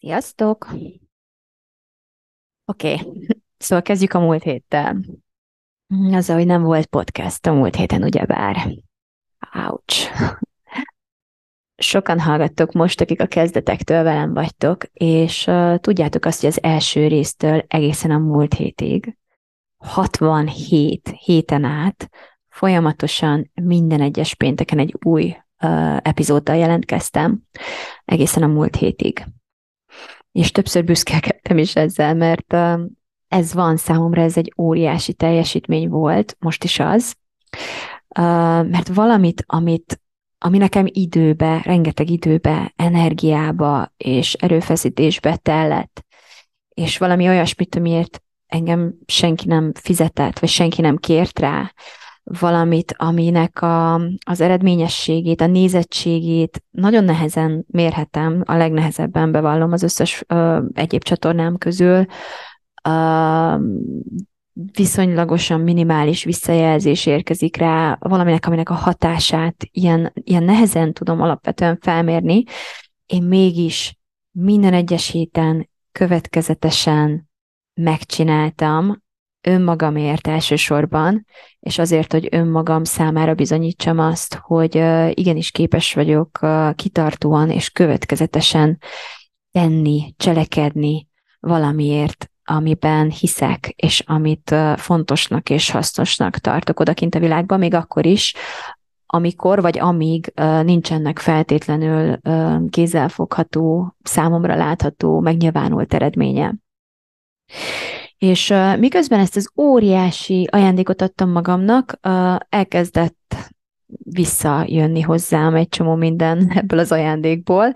Sziasztok! Oké, okay. szóval kezdjük a múlt héttel. Az, hogy nem volt podcast a múlt héten, ugyebár. Ouch! Sokan hallgattok most, akik a kezdetektől velem vagytok, és uh, tudjátok azt, hogy az első résztől egészen a múlt hétig, 67 héten át folyamatosan minden egyes pénteken egy új uh, epizóddal jelentkeztem, egészen a múlt hétig és többször büszkelkedtem is ezzel, mert ez van számomra, ez egy óriási teljesítmény volt, most is az, mert valamit, amit, ami nekem időbe, rengeteg időbe, energiába és erőfeszítésbe tellett, és valami olyasmit, amiért engem senki nem fizetett, vagy senki nem kért rá, valamit, aminek a, az eredményességét, a nézettségét nagyon nehezen mérhetem, a legnehezebben bevallom az összes ö, egyéb csatornám közül, ö, viszonylagosan minimális visszajelzés érkezik rá, valaminek, aminek a hatását ilyen, ilyen nehezen tudom alapvetően felmérni, én mégis minden egyes héten következetesen megcsináltam önmagamért elsősorban, és azért, hogy önmagam számára bizonyítsam azt, hogy igenis képes vagyok kitartóan és következetesen tenni, cselekedni valamiért, amiben hiszek, és amit fontosnak és hasznosnak tartok odakint a világban, még akkor is, amikor vagy amíg nincsenek feltétlenül kézzelfogható, számomra látható, megnyilvánult eredménye. És uh, miközben ezt az óriási ajándékot adtam magamnak, uh, elkezdett visszajönni hozzám egy csomó minden ebből az ajándékból.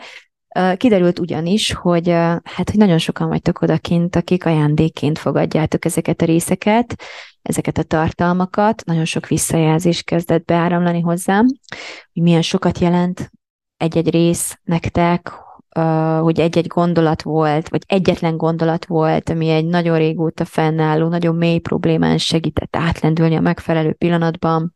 Kiderült ugyanis, hogy hát, hogy nagyon sokan vagytok odakint, akik ajándékként fogadjátok ezeket a részeket, ezeket a tartalmakat. Nagyon sok visszajelzés kezdett beáramlani hozzám, hogy milyen sokat jelent egy-egy rész nektek, hogy egy-egy gondolat volt, vagy egyetlen gondolat volt, ami egy nagyon régóta fennálló, nagyon mély problémán segített átlendülni a megfelelő pillanatban,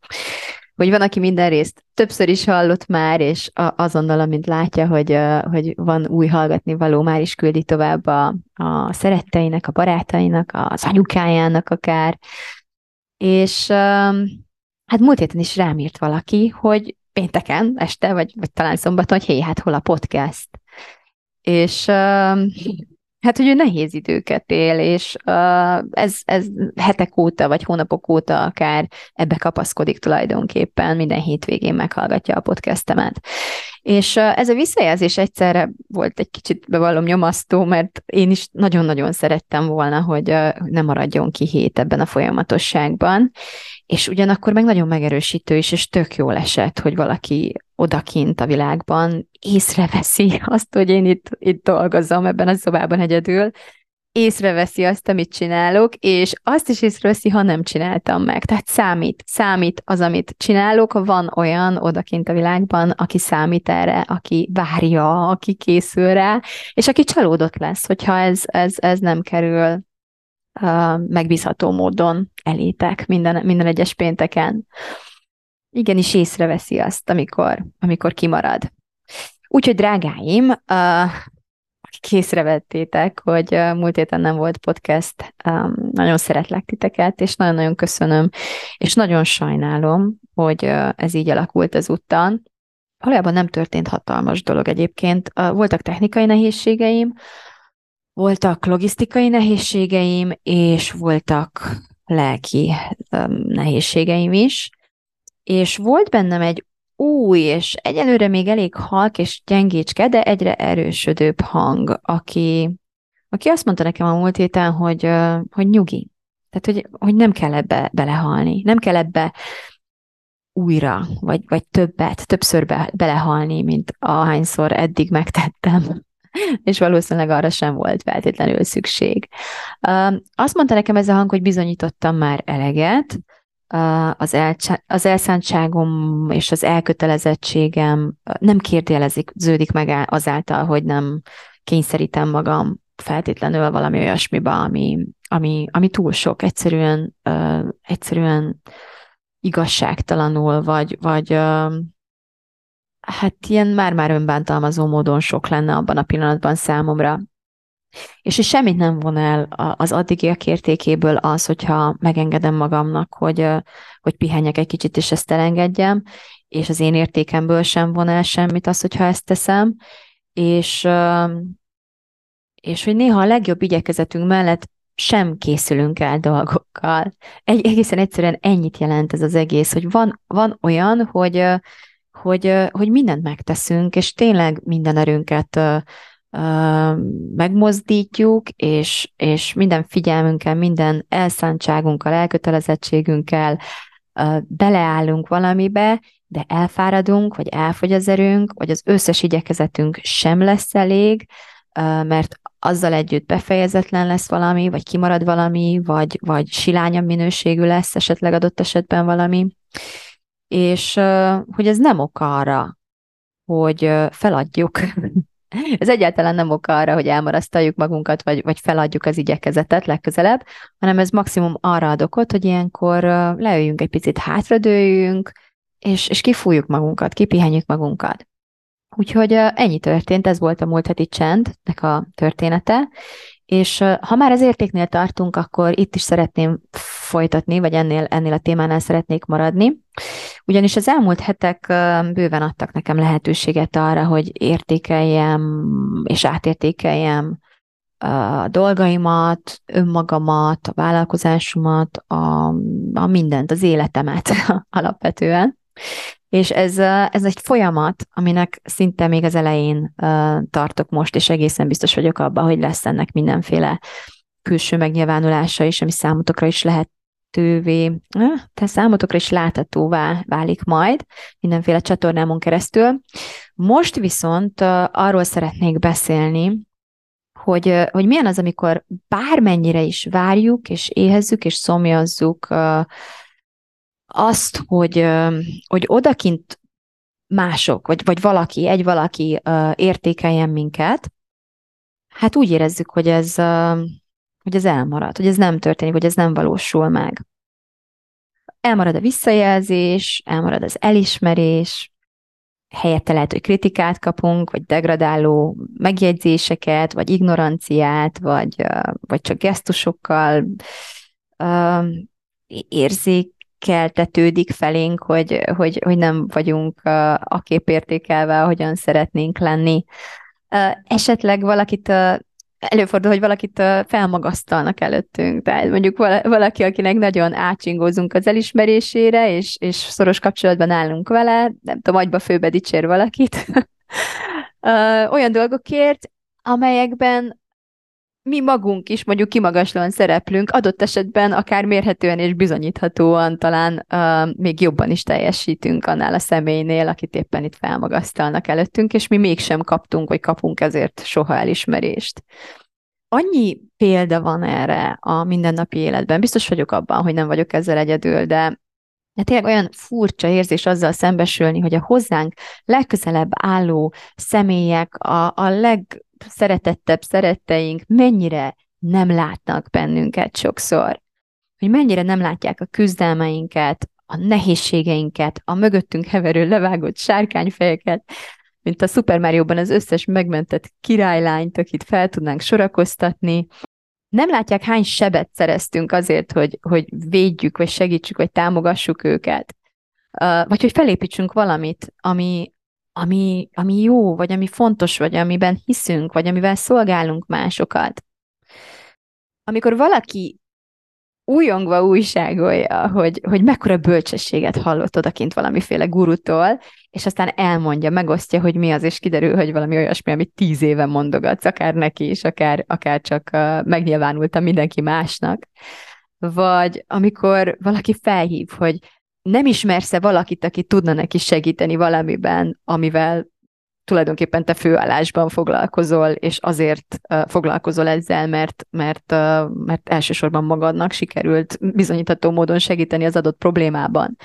hogy van, aki minden részt többször is hallott már, és azonnal, amint látja, hogy, hogy van új hallgatni való, már is küldi tovább a, a szeretteinek, a barátainak, az anyukájának akár. És hát múlt héten is rám írt valaki, hogy pénteken este, vagy, vagy talán szombaton, hogy hé, hát hol a podcast? És hát, hogy ő nehéz időket él, és ez, ez hetek óta, vagy hónapok óta akár ebbe kapaszkodik tulajdonképpen, minden hétvégén meghallgatja a podcastemet. És ez a visszajelzés egyszerre volt egy kicsit bevallom nyomasztó, mert én is nagyon-nagyon szerettem volna, hogy nem maradjon ki hét ebben a folyamatosságban, és ugyanakkor meg nagyon megerősítő is, és tök jól esett, hogy valaki odakint a világban észreveszi azt, hogy én itt, itt dolgozom ebben a szobában egyedül, észreveszi azt, amit csinálok, és azt is észreveszi, ha nem csináltam meg. Tehát számít, számít az, amit csinálok, van olyan odakint a világban, aki számít erre, aki várja, aki készül rá, és aki csalódott lesz, hogyha ez, ez, ez nem kerül uh, megbízható módon elétek minden, minden egyes pénteken. Igenis észreveszi azt, amikor, amikor kimarad. Úgyhogy drágáim, uh, akik észrevettétek, hogy uh, múlt héten nem volt podcast, um, nagyon szeretlek titeket, és nagyon-nagyon köszönöm, és nagyon sajnálom, hogy uh, ez így alakult ezúttal. Valójában nem történt hatalmas dolog egyébként. Uh, voltak technikai nehézségeim, voltak logisztikai nehézségeim, és voltak lelki um, nehézségeim is, és volt bennem egy új, és egyelőre még elég halk és gyengécske, de egyre erősödőbb hang, aki, aki azt mondta nekem a múlt héten, hogy, hogy nyugi. Tehát, hogy, hogy nem kell ebbe belehalni, nem kell ebbe újra, vagy, vagy többet, többször be, belehalni, mint ahányszor eddig megtettem. És valószínűleg arra sem volt feltétlenül szükség. Azt mondta nekem ez a hang, hogy bizonyítottam már eleget, az, elcsa, az elszántságom és az elkötelezettségem nem kérdőjelezik, ződik meg azáltal, hogy nem kényszerítem magam feltétlenül valami olyasmiba, ami, ami, ami túl sok, egyszerűen, uh, egyszerűen igazságtalanul, vagy, vagy uh, hát ilyen már-már önbántalmazó módon sok lenne abban a pillanatban számomra. És és semmit nem von el az addigiak értékéből az, hogyha megengedem magamnak, hogy, hogy pihenjek egy kicsit, és ezt elengedjem, és az én értékemből sem von el semmit az, hogyha ezt teszem, és, és hogy néha a legjobb igyekezetünk mellett sem készülünk el dolgokkal. Egy, egészen egyszerűen ennyit jelent ez az egész, hogy van, van olyan, hogy, hogy, hogy mindent megteszünk, és tényleg minden erőnket megmozdítjuk, és, és minden figyelmünkkel, minden elszántságunkkal, elkötelezettségünkkel beleállunk valamibe, de elfáradunk, vagy elfogy az erőnk, vagy az összes igyekezetünk sem lesz elég, mert azzal együtt befejezetlen lesz valami, vagy kimarad valami, vagy, vagy silányabb minőségű lesz esetleg adott esetben valami, és hogy ez nem ok arra, hogy feladjuk. ez egyáltalán nem ok arra, hogy elmarasztaljuk magunkat, vagy, vagy feladjuk az igyekezetet legközelebb, hanem ez maximum arra ad okot, hogy ilyenkor leüljünk egy picit, hátradőjünk, és, és kifújjuk magunkat, kipihenjük magunkat. Úgyhogy ennyi történt, ez volt a múlt heti csendnek a története, és ha már az értéknél tartunk, akkor itt is szeretném folytatni, vagy ennél, ennél a témánál szeretnék maradni. Ugyanis az elmúlt hetek bőven adtak nekem lehetőséget arra, hogy értékeljem és átértékeljem a dolgaimat, önmagamat, a vállalkozásomat, a, a mindent, az életemet alapvetően. És ez, ez egy folyamat, aminek szinte még az elején tartok most, és egészen biztos vagyok abban, hogy lesz ennek mindenféle külső megnyilvánulása is, ami számotokra is lehetővé, te számotokra is láthatóvá válik majd mindenféle csatornámon keresztül. Most viszont arról szeretnék beszélni, hogy, hogy milyen az, amikor bármennyire is várjuk, és éhezzük, és szomjazzuk azt, hogy, hogy odakint mások, vagy, vagy valaki, egy valaki értékeljen minket, hát úgy érezzük, hogy ez, hogy ez elmarad, hogy ez nem történik, hogy ez nem valósul meg. Elmarad a visszajelzés, elmarad az elismerés, helyette lehet, hogy kritikát kapunk, vagy degradáló megjegyzéseket, vagy ignoranciát, vagy, vagy csak gesztusokkal érzék, keltetődik felénk, hogy, hogy, hogy nem vagyunk a képértékelve, ahogyan szeretnénk lenni. Esetleg valakit előfordul, hogy valakit felmagasztalnak előttünk. Tehát mondjuk valaki, akinek nagyon átsingózunk az elismerésére, és, és szoros kapcsolatban állunk vele, nem tudom, agyba főbe dicsér valakit, olyan dolgokért, amelyekben mi magunk is mondjuk kimagaslóan szereplünk, adott esetben akár mérhetően és bizonyíthatóan talán uh, még jobban is teljesítünk annál a személynél, akit éppen itt felmagasztalnak előttünk, és mi mégsem kaptunk, vagy kapunk ezért soha elismerést. Annyi példa van erre a mindennapi életben. Biztos vagyok abban, hogy nem vagyok ezzel egyedül, de de tényleg olyan furcsa érzés azzal szembesülni, hogy a hozzánk legközelebb álló személyek, a, a leg szeretettebb szeretteink mennyire nem látnak bennünket sokszor. Hogy mennyire nem látják a küzdelmeinket, a nehézségeinket, a mögöttünk heverő levágott sárkányfejeket, mint a Super Mario-ban az összes megmentett királylányt, akit fel tudnánk sorakoztatni. Nem látják, hány sebet szereztünk azért, hogy, hogy védjük, vagy segítsük, vagy támogassuk őket. Vagy hogy felépítsünk valamit, ami, ami, ami jó, vagy ami fontos, vagy amiben hiszünk, vagy amivel szolgálunk másokat. Amikor valaki újongva újságolja, hogy, hogy mekkora bölcsességet hallott odakint valamiféle gurutól, és aztán elmondja, megosztja, hogy mi az, és kiderül, hogy valami olyasmi, amit tíz éve mondogatsz, akár neki is, akár, akár csak uh, megnyilvánultam mindenki másnak. Vagy amikor valaki felhív, hogy nem ismersz-e valakit, aki tudna neki segíteni valamiben, amivel tulajdonképpen te főállásban foglalkozol, és azért uh, foglalkozol ezzel, mert, mert, uh, mert elsősorban magadnak sikerült bizonyítható módon segíteni az adott problémában.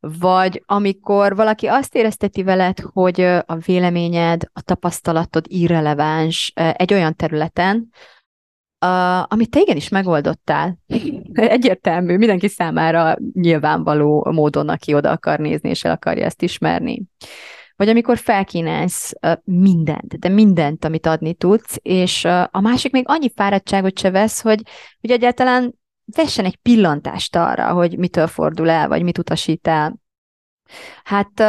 Vagy amikor valaki azt érezteti veled, hogy a véleményed, a tapasztalatod irreleváns egy olyan területen, uh, amit te igenis megoldottál. Egyértelmű, mindenki számára nyilvánvaló módon, aki oda akar nézni, és el akarja ezt ismerni. Vagy amikor felkínálsz mindent, de mindent, amit adni tudsz, és a másik még annyi fáradtságot se vesz, hogy, hogy egyáltalán vessen egy pillantást arra, hogy mitől fordul el, vagy mit utasít el. Hát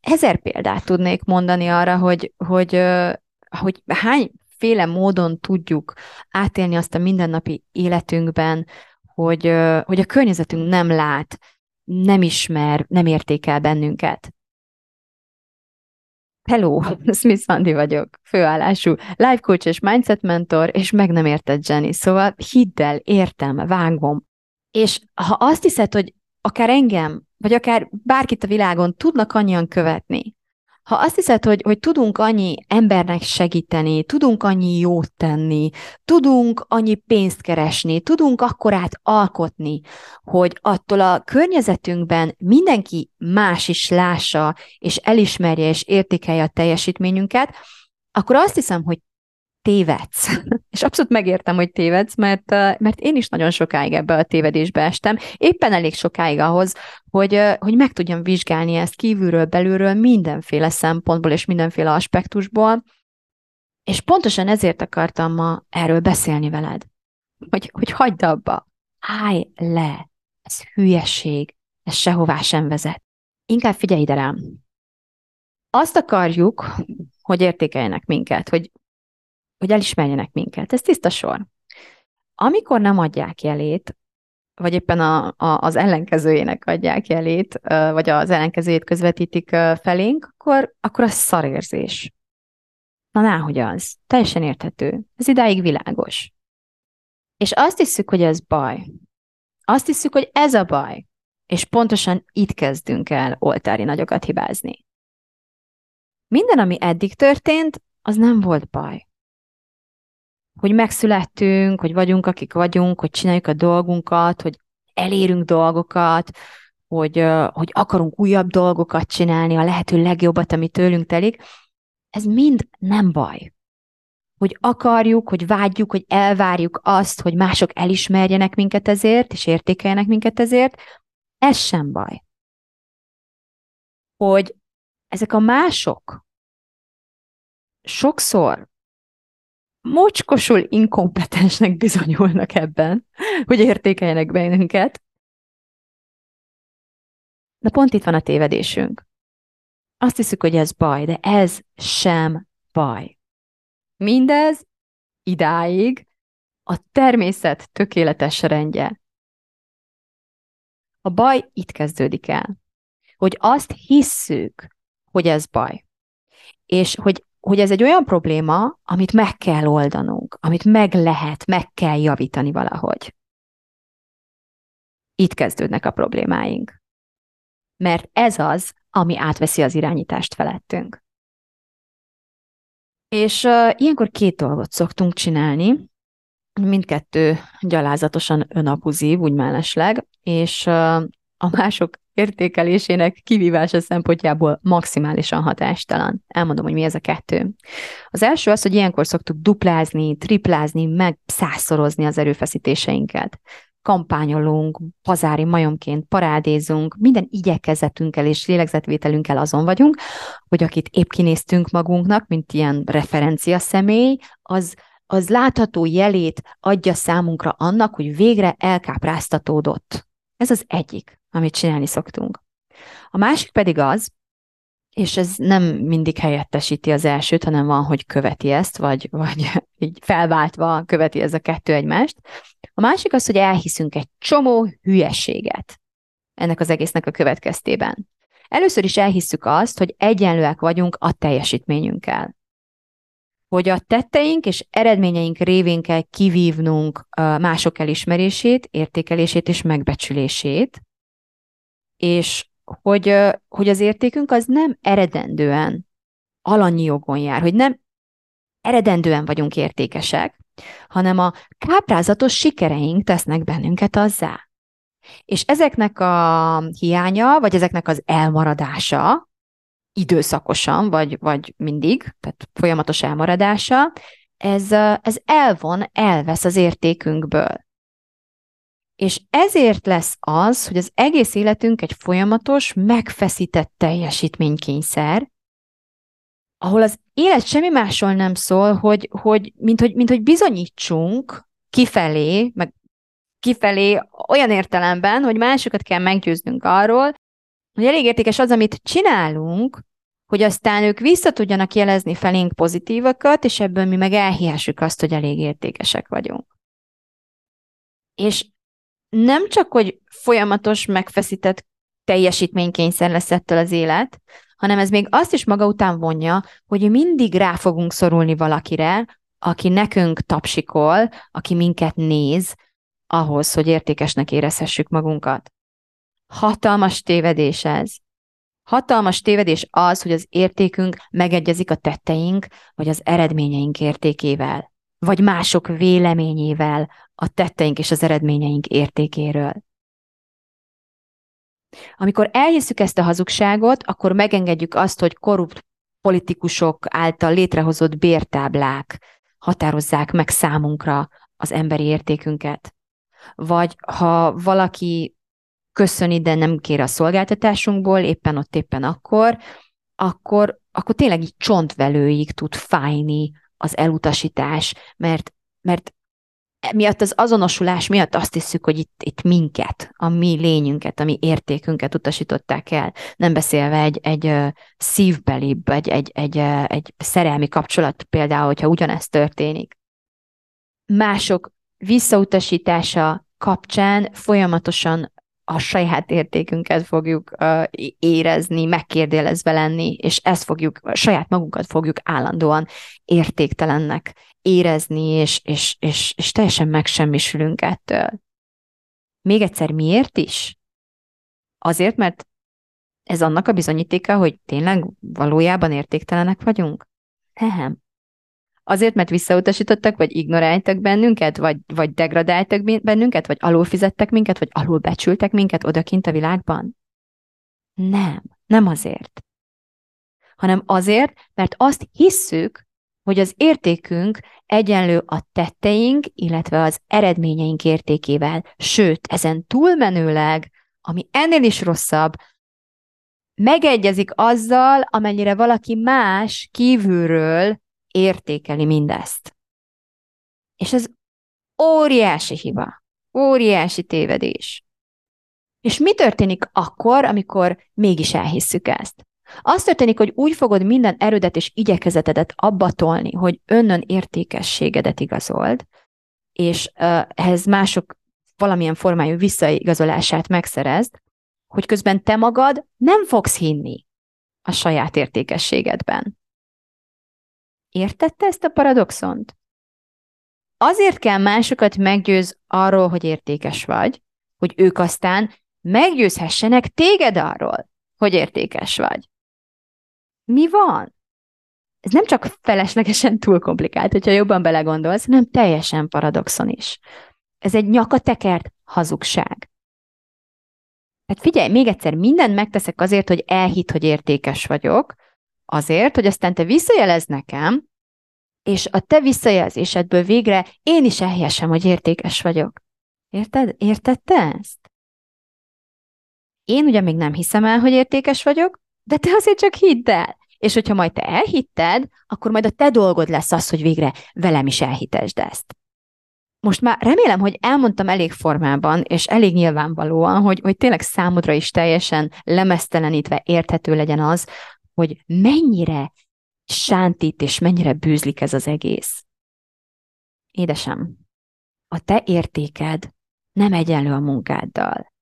ezer példát tudnék mondani arra, hogy, hogy, hogy hányféle módon tudjuk átélni azt a mindennapi életünkben, hogy, hogy a környezetünk nem lát, nem ismer, nem értékel bennünket. Hello, Smith Vandi vagyok, főállású life coach és mindset mentor, és meg nem érted, Jenny. Szóval hidd el, értem, vágom. És ha azt hiszed, hogy akár engem, vagy akár bárkit a világon tudnak annyian követni, ha azt hiszed, hogy, hogy tudunk annyi embernek segíteni, tudunk annyi jót tenni, tudunk annyi pénzt keresni, tudunk akkorát alkotni, hogy attól a környezetünkben mindenki más is lássa, és elismerje, és értékelje a teljesítményünket, akkor azt hiszem, hogy tévedsz. És abszolút megértem, hogy tévedsz, mert, mert én is nagyon sokáig ebbe a tévedésbe estem. Éppen elég sokáig ahhoz, hogy, hogy meg tudjam vizsgálni ezt kívülről, belülről, mindenféle szempontból és mindenféle aspektusból. És pontosan ezért akartam ma erről beszélni veled. Hogy, hogy hagyd abba. Állj le. Ez hülyeség. Ez sehová sem vezet. Inkább figyelj ide rám. Azt akarjuk, hogy értékeljenek minket, hogy hogy elismerjenek minket. Ez tiszta sor. Amikor nem adják jelét, vagy éppen a, a, az ellenkezőjének adják jelét, vagy az ellenkezőjét közvetítik felénk, akkor, akkor az szarérzés. Na náhogy az. Teljesen érthető. Ez idáig világos. És azt hiszük, hogy ez baj. Azt hiszük, hogy ez a baj. És pontosan itt kezdünk el oltári nagyokat hibázni. Minden, ami eddig történt, az nem volt baj hogy megszülettünk, hogy vagyunk, akik vagyunk, hogy csináljuk a dolgunkat, hogy elérünk dolgokat, hogy, hogy akarunk újabb dolgokat csinálni, a lehető legjobbat, ami tőlünk telik, ez mind nem baj. Hogy akarjuk, hogy vágyjuk, hogy elvárjuk azt, hogy mások elismerjenek minket ezért, és értékeljenek minket ezért, ez sem baj. Hogy ezek a mások sokszor mocskosul inkompetensnek bizonyulnak ebben, hogy értékeljenek bennünket. De pont itt van a tévedésünk. Azt hiszük, hogy ez baj, de ez sem baj. Mindez idáig a természet tökéletes rendje. A baj itt kezdődik el. Hogy azt hisszük, hogy ez baj. És hogy hogy ez egy olyan probléma, amit meg kell oldanunk, amit meg lehet, meg kell javítani valahogy. Itt kezdődnek a problémáink. Mert ez az, ami átveszi az irányítást felettünk. És uh, ilyenkor két dolgot szoktunk csinálni, mindkettő gyalázatosan önabuzív, úgy és uh, a mások értékelésének kivívása szempontjából maximálisan hatástalan. Elmondom, hogy mi ez a kettő. Az első az, hogy ilyenkor szoktuk duplázni, triplázni, meg százszorozni az erőfeszítéseinket kampányolunk, pazári majomként parádézunk, minden igyekezetünkkel és lélegzetvételünkkel azon vagyunk, hogy akit épp kinéztünk magunknak, mint ilyen referencia személy, az, az látható jelét adja számunkra annak, hogy végre elkápráztatódott. Ez az egyik amit csinálni szoktunk. A másik pedig az, és ez nem mindig helyettesíti az elsőt, hanem van, hogy követi ezt, vagy, vagy így felváltva követi ez a kettő egymást. A másik az, hogy elhiszünk egy csomó hülyeséget ennek az egésznek a következtében. Először is elhisszük azt, hogy egyenlőek vagyunk a teljesítményünkkel. Hogy a tetteink és eredményeink révén kell kivívnunk mások elismerését, értékelését és megbecsülését, és hogy, hogy az értékünk az nem eredendően alanyi jogon jár, hogy nem eredendően vagyunk értékesek, hanem a káprázatos sikereink tesznek bennünket azzá. És ezeknek a hiánya, vagy ezeknek az elmaradása, időszakosan, vagy, vagy mindig, tehát folyamatos elmaradása, ez, ez elvon, elvesz az értékünkből. És ezért lesz az, hogy az egész életünk egy folyamatos, megfeszített teljesítménykényszer, ahol az élet semmi másról nem szól, hogy, hogy, mint, hogy, mint hogy bizonyítsunk kifelé, meg kifelé olyan értelemben, hogy másokat kell meggyőznünk arról, hogy elég értékes az, amit csinálunk, hogy aztán ők vissza tudjanak jelezni felénk pozitívakat, és ebből mi meg elhihessük azt, hogy elég értékesek vagyunk. És nem csak, hogy folyamatos, megfeszített teljesítménykényszer lesz ettől az élet, hanem ez még azt is maga után vonja, hogy mindig rá fogunk szorulni valakire, aki nekünk tapsikol, aki minket néz, ahhoz, hogy értékesnek érezhessük magunkat. Hatalmas tévedés ez. Hatalmas tévedés az, hogy az értékünk megegyezik a tetteink, vagy az eredményeink értékével, vagy mások véleményével a tetteink és az eredményeink értékéről. Amikor elhiszük ezt a hazugságot, akkor megengedjük azt, hogy korrupt politikusok által létrehozott bértáblák határozzák meg számunkra az emberi értékünket. Vagy ha valaki köszöni, de nem kér a szolgáltatásunkból, éppen ott, éppen akkor, akkor, akkor tényleg így csontvelőig tud fájni az elutasítás, mert, mert miatt az azonosulás miatt azt hiszük, hogy itt, itt minket, a mi lényünket, a mi értékünket utasították el, nem beszélve egy, egy szívbelibb, egy, egy, egy, egy szerelmi kapcsolat például, hogyha ugyanezt történik. Mások visszautasítása kapcsán folyamatosan a saját értékünket fogjuk uh, érezni, megkérdélezve lenni, és ezt fogjuk, saját magunkat fogjuk állandóan értéktelennek érezni, és, és, és, és teljesen megsemmisülünk ettől. Még egyszer, miért is? Azért, mert ez annak a bizonyítéka, hogy tényleg valójában értéktelenek vagyunk? Nem. Azért, mert visszautasítottak, vagy ignoráltak bennünket, vagy, vagy degradáltak bennünket, vagy alulfizettek minket, vagy alulbecsültek minket odakint a világban? Nem, nem azért. Hanem azért, mert azt hisszük, hogy az értékünk egyenlő a tetteink, illetve az eredményeink értékével. Sőt, ezen túlmenőleg, ami ennél is rosszabb, megegyezik azzal, amennyire valaki más kívülről értékeli mindezt. És ez óriási hiba, óriási tévedés. És mi történik akkor, amikor mégis elhisszük ezt? Az történik, hogy úgy fogod minden erődet és igyekezetedet abba tolni, hogy önnön értékességedet igazold, és uh, ehhez mások valamilyen formájú visszaigazolását megszerezd, hogy közben te magad nem fogsz hinni a saját értékességedben. Értette ezt a paradoxont? Azért kell másokat meggyőz arról, hogy értékes vagy, hogy ők aztán meggyőzhessenek téged arról, hogy értékes vagy. Mi van? Ez nem csak feleslegesen túl komplikált, hogyha jobban belegondolsz, hanem teljesen paradoxon is. Ez egy nyakatekert hazugság. Tehát figyelj, még egyszer, mindent megteszek azért, hogy elhit, hogy értékes vagyok, Azért, hogy aztán te visszajelez nekem, és a te visszajelzésedből végre én is elhiessem, hogy értékes vagyok. Érted? Értette ezt? Én ugye még nem hiszem el, hogy értékes vagyok, de te azért csak hidd el. És hogyha majd te elhitted, akkor majd a te dolgod lesz az, hogy végre velem is elhitesd ezt. Most már remélem, hogy elmondtam elég formában, és elég nyilvánvalóan, hogy, hogy tényleg számodra is teljesen lemesztelenítve érthető legyen az, hogy mennyire sántít és mennyire bűzlik ez az egész. Édesem, a te értéked nem egyenlő a munkáddal.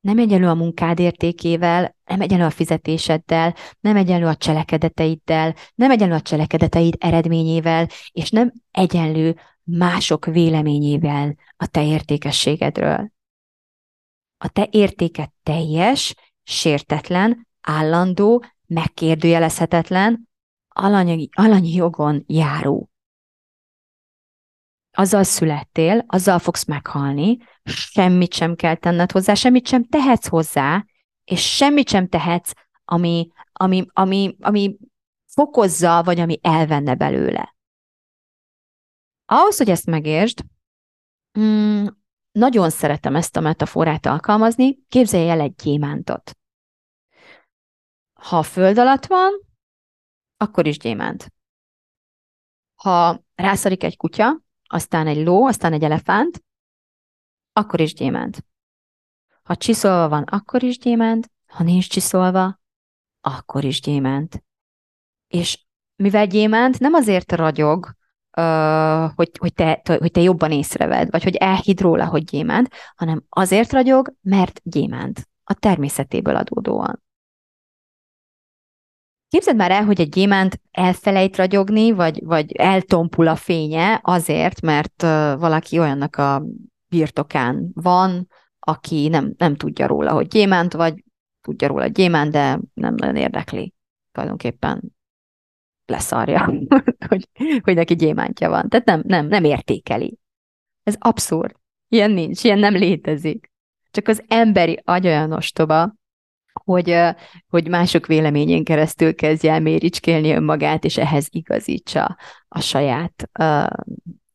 Nem egyenlő a munkád értékével, nem egyenlő a fizetéseddel, nem egyenlő a cselekedeteiddel, nem egyenlő a cselekedeteid eredményével, és nem egyenlő mások véleményével a te értékességedről. A te értéked teljes, sértetlen, állandó, megkérdőjelezhetetlen, alanyi, alanyi jogon járó. Azzal születtél, azzal fogsz meghalni, semmit sem kell tenned hozzá, semmit sem tehetsz hozzá, és semmit sem tehetsz, ami, ami, ami, ami fokozza, vagy ami elvenne belőle. Ahhoz, hogy ezt megértsd, mm, nagyon szeretem ezt a metaforát alkalmazni, képzelj el egy gyémántot. Ha a föld alatt van, akkor is gyémánt. Ha rászarik egy kutya, aztán egy ló, aztán egy elefánt, akkor is gyémánt. Ha csiszolva van, akkor is gyémánt, ha nincs csiszolva, akkor is gyémánt. És mivel gyémánt nem azért ragyog, hogy, hogy, te, hogy te jobban észreved, vagy hogy elhid róla, hogy gyémánt, hanem azért ragyog, mert gyémánt. A természetéből adódóan. Képzeld már el, hogy egy gyémánt elfelejt ragyogni, vagy, vagy eltompul a fénye azért, mert valaki olyannak a birtokán van, aki nem, nem tudja róla, hogy gyémánt, vagy tudja róla, hogy gyémánt, de nem nagyon érdekli. Tulajdonképpen leszarja, hogy, hogy neki gyémántja van. Tehát nem, nem, nem értékeli. Ez abszurd. Ilyen nincs, ilyen nem létezik. Csak az emberi agy olyan ostoba, hogy, hogy mások véleményén keresztül kezdje el méricskélni önmagát, és ehhez igazítsa a saját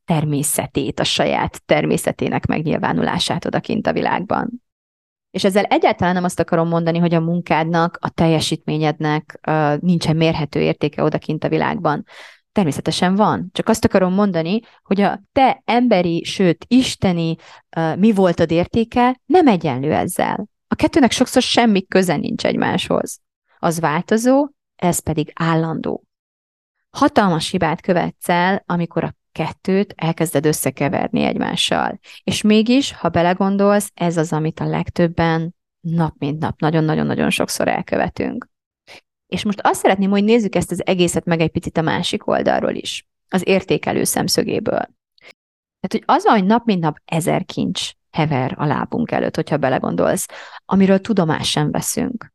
természetét, a saját természetének megnyilvánulását odakint a világban. És ezzel egyáltalán nem azt akarom mondani, hogy a munkádnak, a teljesítményednek uh, nincsen mérhető értéke odakint a világban. Természetesen van. Csak azt akarom mondani, hogy a te emberi, sőt, isteni uh, mi voltad értéke nem egyenlő ezzel. A kettőnek sokszor semmi köze nincs egymáshoz. Az változó, ez pedig állandó. Hatalmas hibát követsz el, amikor a kettőt elkezded összekeverni egymással. És mégis, ha belegondolsz, ez az, amit a legtöbben nap mint nap nagyon-nagyon-nagyon sokszor elkövetünk. És most azt szeretném, hogy nézzük ezt az egészet meg egy picit a másik oldalról is, az értékelő szemszögéből. Tehát, hogy az hogy nap mint nap ezer kincs hever a lábunk előtt, hogyha belegondolsz, amiről tudomást sem veszünk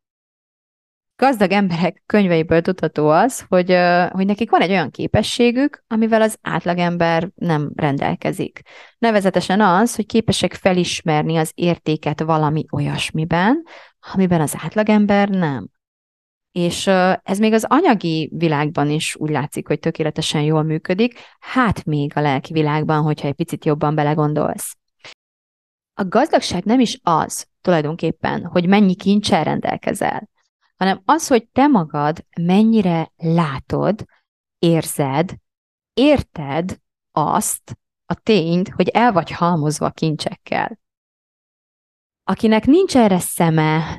gazdag emberek könyveiből tudható az, hogy, hogy nekik van egy olyan képességük, amivel az átlagember nem rendelkezik. Nevezetesen az, hogy képesek felismerni az értéket valami olyasmiben, amiben az átlagember nem. És ez még az anyagi világban is úgy látszik, hogy tökéletesen jól működik, hát még a lelki világban, hogyha egy picit jobban belegondolsz. A gazdagság nem is az tulajdonképpen, hogy mennyi kincsel rendelkezel, hanem az, hogy te magad mennyire látod, érzed, érted azt a tényt, hogy el vagy halmozva kincsekkel. Akinek nincs erre szeme,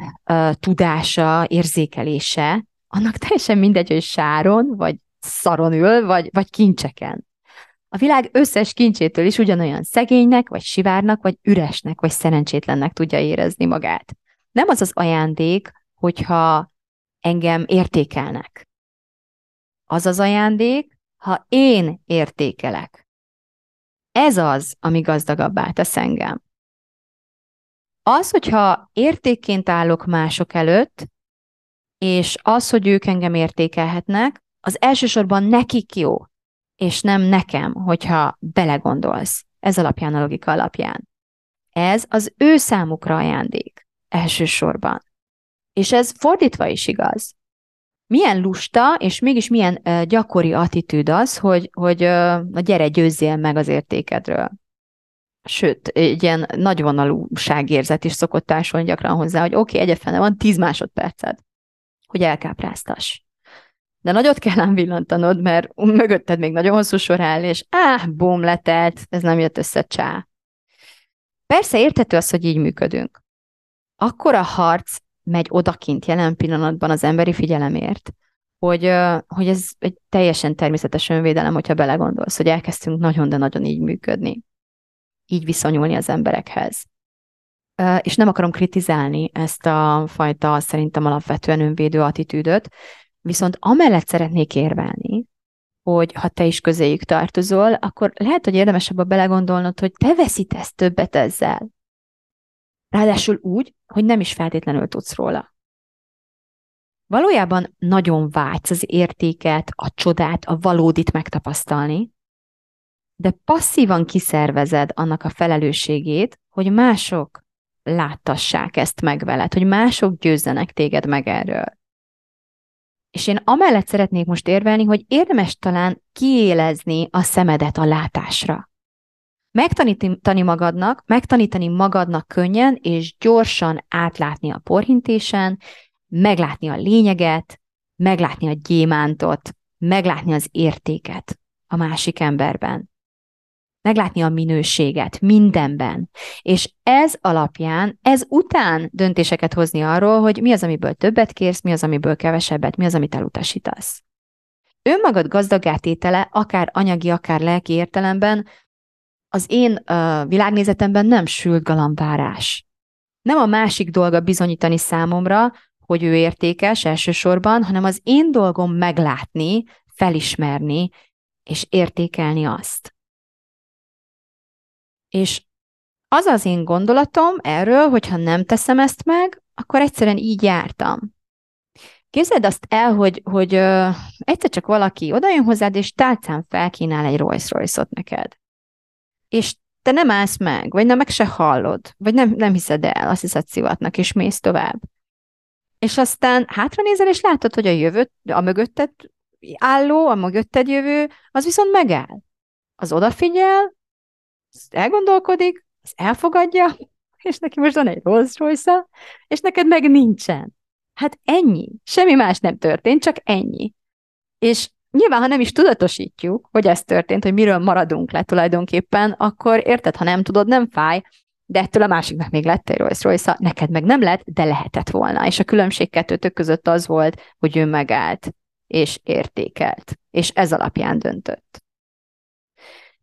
tudása, érzékelése, annak teljesen mindegy, hogy sáron, vagy szaron ül, vagy, vagy kincseken. A világ összes kincsétől is ugyanolyan szegénynek, vagy sivárnak, vagy üresnek, vagy szerencsétlennek tudja érezni magát. Nem az az ajándék, hogyha engem értékelnek. Az az ajándék, ha én értékelek. Ez az, ami gazdagabbá tesz engem. Az, hogyha értékként állok mások előtt, és az, hogy ők engem értékelhetnek, az elsősorban nekik jó, és nem nekem, hogyha belegondolsz. Ez alapján a logika alapján. Ez az ő számukra ajándék elsősorban. És ez fordítva is igaz. Milyen lusta, és mégis milyen uh, gyakori attitűd az, hogy, hogy uh, gyere, győzzél meg az értékedről. Sőt, egy ilyen nagyvonalúságérzet is szokott társulni gyakran hozzá, hogy oké, okay, egyefene van 10 másodperced, hogy elkápráztass. De nagyot kell ám villantanod, mert mögötted még nagyon hosszú sor áll, és áh, bum, letelt, ez nem jött össze, csá. Persze érthető az, hogy így működünk. Akkor a harc megy odakint jelen pillanatban az emberi figyelemért, hogy, hogy ez egy teljesen természetes önvédelem, hogyha belegondolsz, hogy elkezdtünk nagyon, de nagyon így működni, így viszonyulni az emberekhez. És nem akarom kritizálni ezt a fajta szerintem alapvetően önvédő attitűdöt, viszont amellett szeretnék érvelni, hogy ha te is közéjük tartozol, akkor lehet, hogy érdemesebb a belegondolnod, hogy te veszítesz többet ezzel. Ráadásul úgy, hogy nem is feltétlenül tudsz róla. valójában nagyon vágysz az értéket, a csodát, a valódit megtapasztalni, de passzívan kiszervezed annak a felelősségét, hogy mások láttassák ezt meg veled, hogy mások győzzenek téged meg erről. És én amellett szeretnék most érvelni, hogy érdemes talán kiélezni a szemedet a látásra. Megtanítani magadnak, megtanítani magadnak könnyen és gyorsan átlátni a porhintésen, meglátni a lényeget, meglátni a gyémántot, meglátni az értéket a másik emberben meglátni a minőséget mindenben. És ez alapján, ez után döntéseket hozni arról, hogy mi az, amiből többet kérsz, mi az, amiből kevesebbet, mi az, amit elutasítasz. Önmagad gazdagátétele, akár anyagi, akár lelki értelemben, az én uh, világnézetemben nem sült galambárás. Nem a másik dolga bizonyítani számomra, hogy ő értékes elsősorban, hanem az én dolgom meglátni, felismerni és értékelni azt. És az az én gondolatom erről, hogyha nem teszem ezt meg, akkor egyszerűen így jártam. Képzeld azt el, hogy, hogy ö, egyszer csak valaki odajön hozzád, és tálcán felkínál egy Rolls Royce-ot neked. És te nem állsz meg, vagy nem meg se hallod, vagy nem, nem hiszed el, azt hiszed szivatnak, és mész tovább. És aztán hátra nézel, és látod, hogy a jövőt, a mögötted álló, a mögötted jövő, az viszont megáll. Az odafigyel, elgondolkodik, az elfogadja, és neki most van egy Rolls royce és neked meg nincsen. Hát ennyi. Semmi más nem történt, csak ennyi. És nyilván, ha nem is tudatosítjuk, hogy ez történt, hogy miről maradunk le tulajdonképpen, akkor érted, ha nem tudod, nem fáj, de ettől a másiknak még lett egy Rolls royce neked meg nem lett, de lehetett volna. És a különbség kettőtök között az volt, hogy ő megállt, és értékelt, és ez alapján döntött.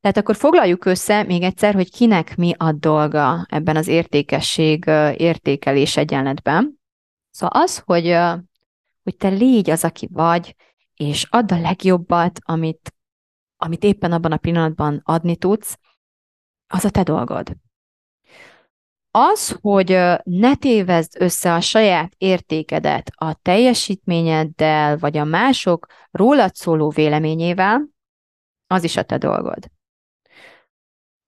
Tehát akkor foglaljuk össze még egyszer, hogy kinek mi a dolga ebben az értékesség értékelés egyenletben. Szóval az, hogy, hogy te légy az, aki vagy, és add a legjobbat, amit, amit éppen abban a pillanatban adni tudsz, az a te dolgod. Az, hogy ne tévezd össze a saját értékedet a teljesítményeddel, vagy a mások rólad szóló véleményével, az is a te dolgod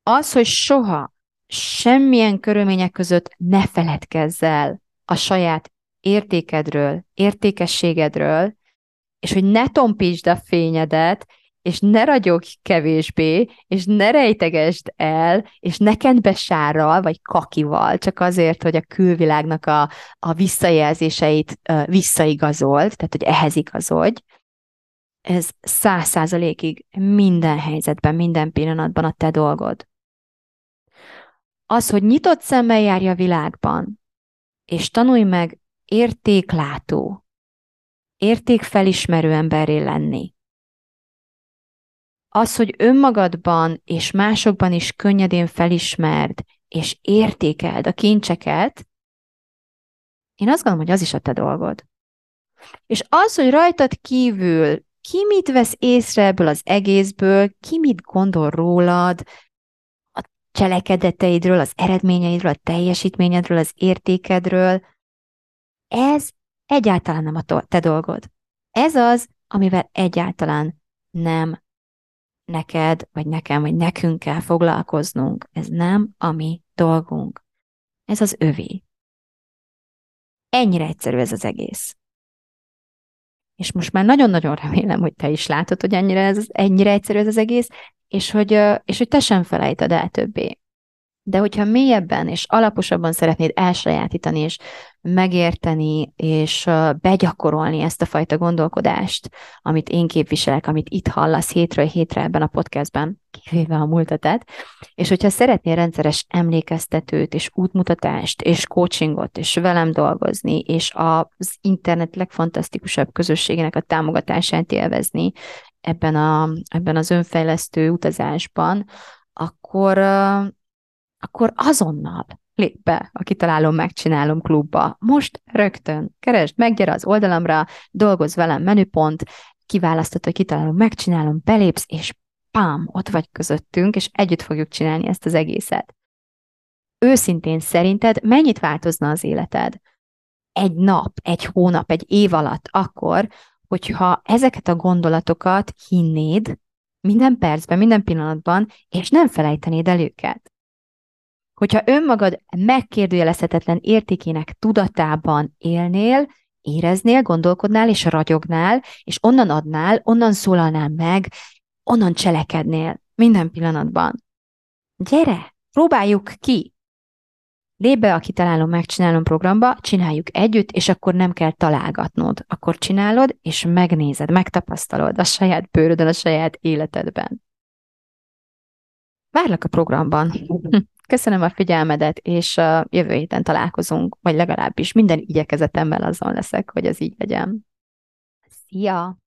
az, hogy soha semmilyen körülmények között ne feledkezz el a saját értékedről, értékességedről, és hogy ne tompítsd a fényedet, és ne ragyog kevésbé, és ne rejtegesd el, és ne kent be sárral, vagy kakival, csak azért, hogy a külvilágnak a, a visszajelzéseit uh, visszaigazold, tehát hogy ehhez igazodj. Ez száz százalékig minden helyzetben, minden pillanatban a te dolgod az, hogy nyitott szemmel járja a világban, és tanulj meg értéklátó, értékfelismerő emberré lenni. Az, hogy önmagadban és másokban is könnyedén felismerd, és értékeld a kincseket, én azt gondolom, hogy az is a te dolgod. És az, hogy rajtad kívül ki mit vesz észre ebből az egészből, ki mit gondol rólad, cselekedeteidről, az eredményeidről, a teljesítményedről, az értékedről. Ez egyáltalán nem a te dolgod. Ez az, amivel egyáltalán nem neked, vagy nekem, vagy nekünk kell foglalkoznunk. Ez nem a mi dolgunk. Ez az övé. Ennyire egyszerű ez az egész. És most már nagyon-nagyon remélem, hogy te is látod, hogy ennyire, ez, ennyire egyszerű ez az egész, és hogy, és hogy te sem felejted el többé. De hogyha mélyebben és alaposabban szeretnéd elsajátítani, és megérteni, és begyakorolni ezt a fajta gondolkodást, amit én képviselek, amit itt hallasz hétről hétre ebben a podcastben, kivéve a múltatet, és hogyha szeretnél rendszeres emlékeztetőt, és útmutatást, és coachingot, és velem dolgozni, és az internet legfantasztikusabb közösségének a támogatását élvezni, ebben, a, ebben az önfejlesztő utazásban, akkor, akkor azonnal lép be a Kitalálom, Megcsinálom klubba. Most rögtön keresd meg, gyere az oldalamra, dolgozz velem menüpont, kiválasztod, hogy kitalálom, megcsinálom, belépsz, és pám, ott vagy közöttünk, és együtt fogjuk csinálni ezt az egészet. Őszintén szerinted mennyit változna az életed? egy nap, egy hónap, egy év alatt akkor, hogyha ezeket a gondolatokat hinnéd minden percben, minden pillanatban, és nem felejtenéd el őket. Hogyha önmagad megkérdőjelezhetetlen értékének tudatában élnél, éreznél, gondolkodnál és ragyognál, és onnan adnál, onnan szólalnál meg, onnan cselekednél minden pillanatban. Gyere, próbáljuk ki! Lép be a kitalálom, megcsinálom programba, csináljuk együtt, és akkor nem kell találgatnod. Akkor csinálod, és megnézed, megtapasztalod a saját bőrödön, a saját életedben. Várlak a programban. Köszönöm a figyelmedet, és a jövő héten találkozunk, vagy legalábbis minden igyekezetemmel azon leszek, hogy ez így legyen. Szia!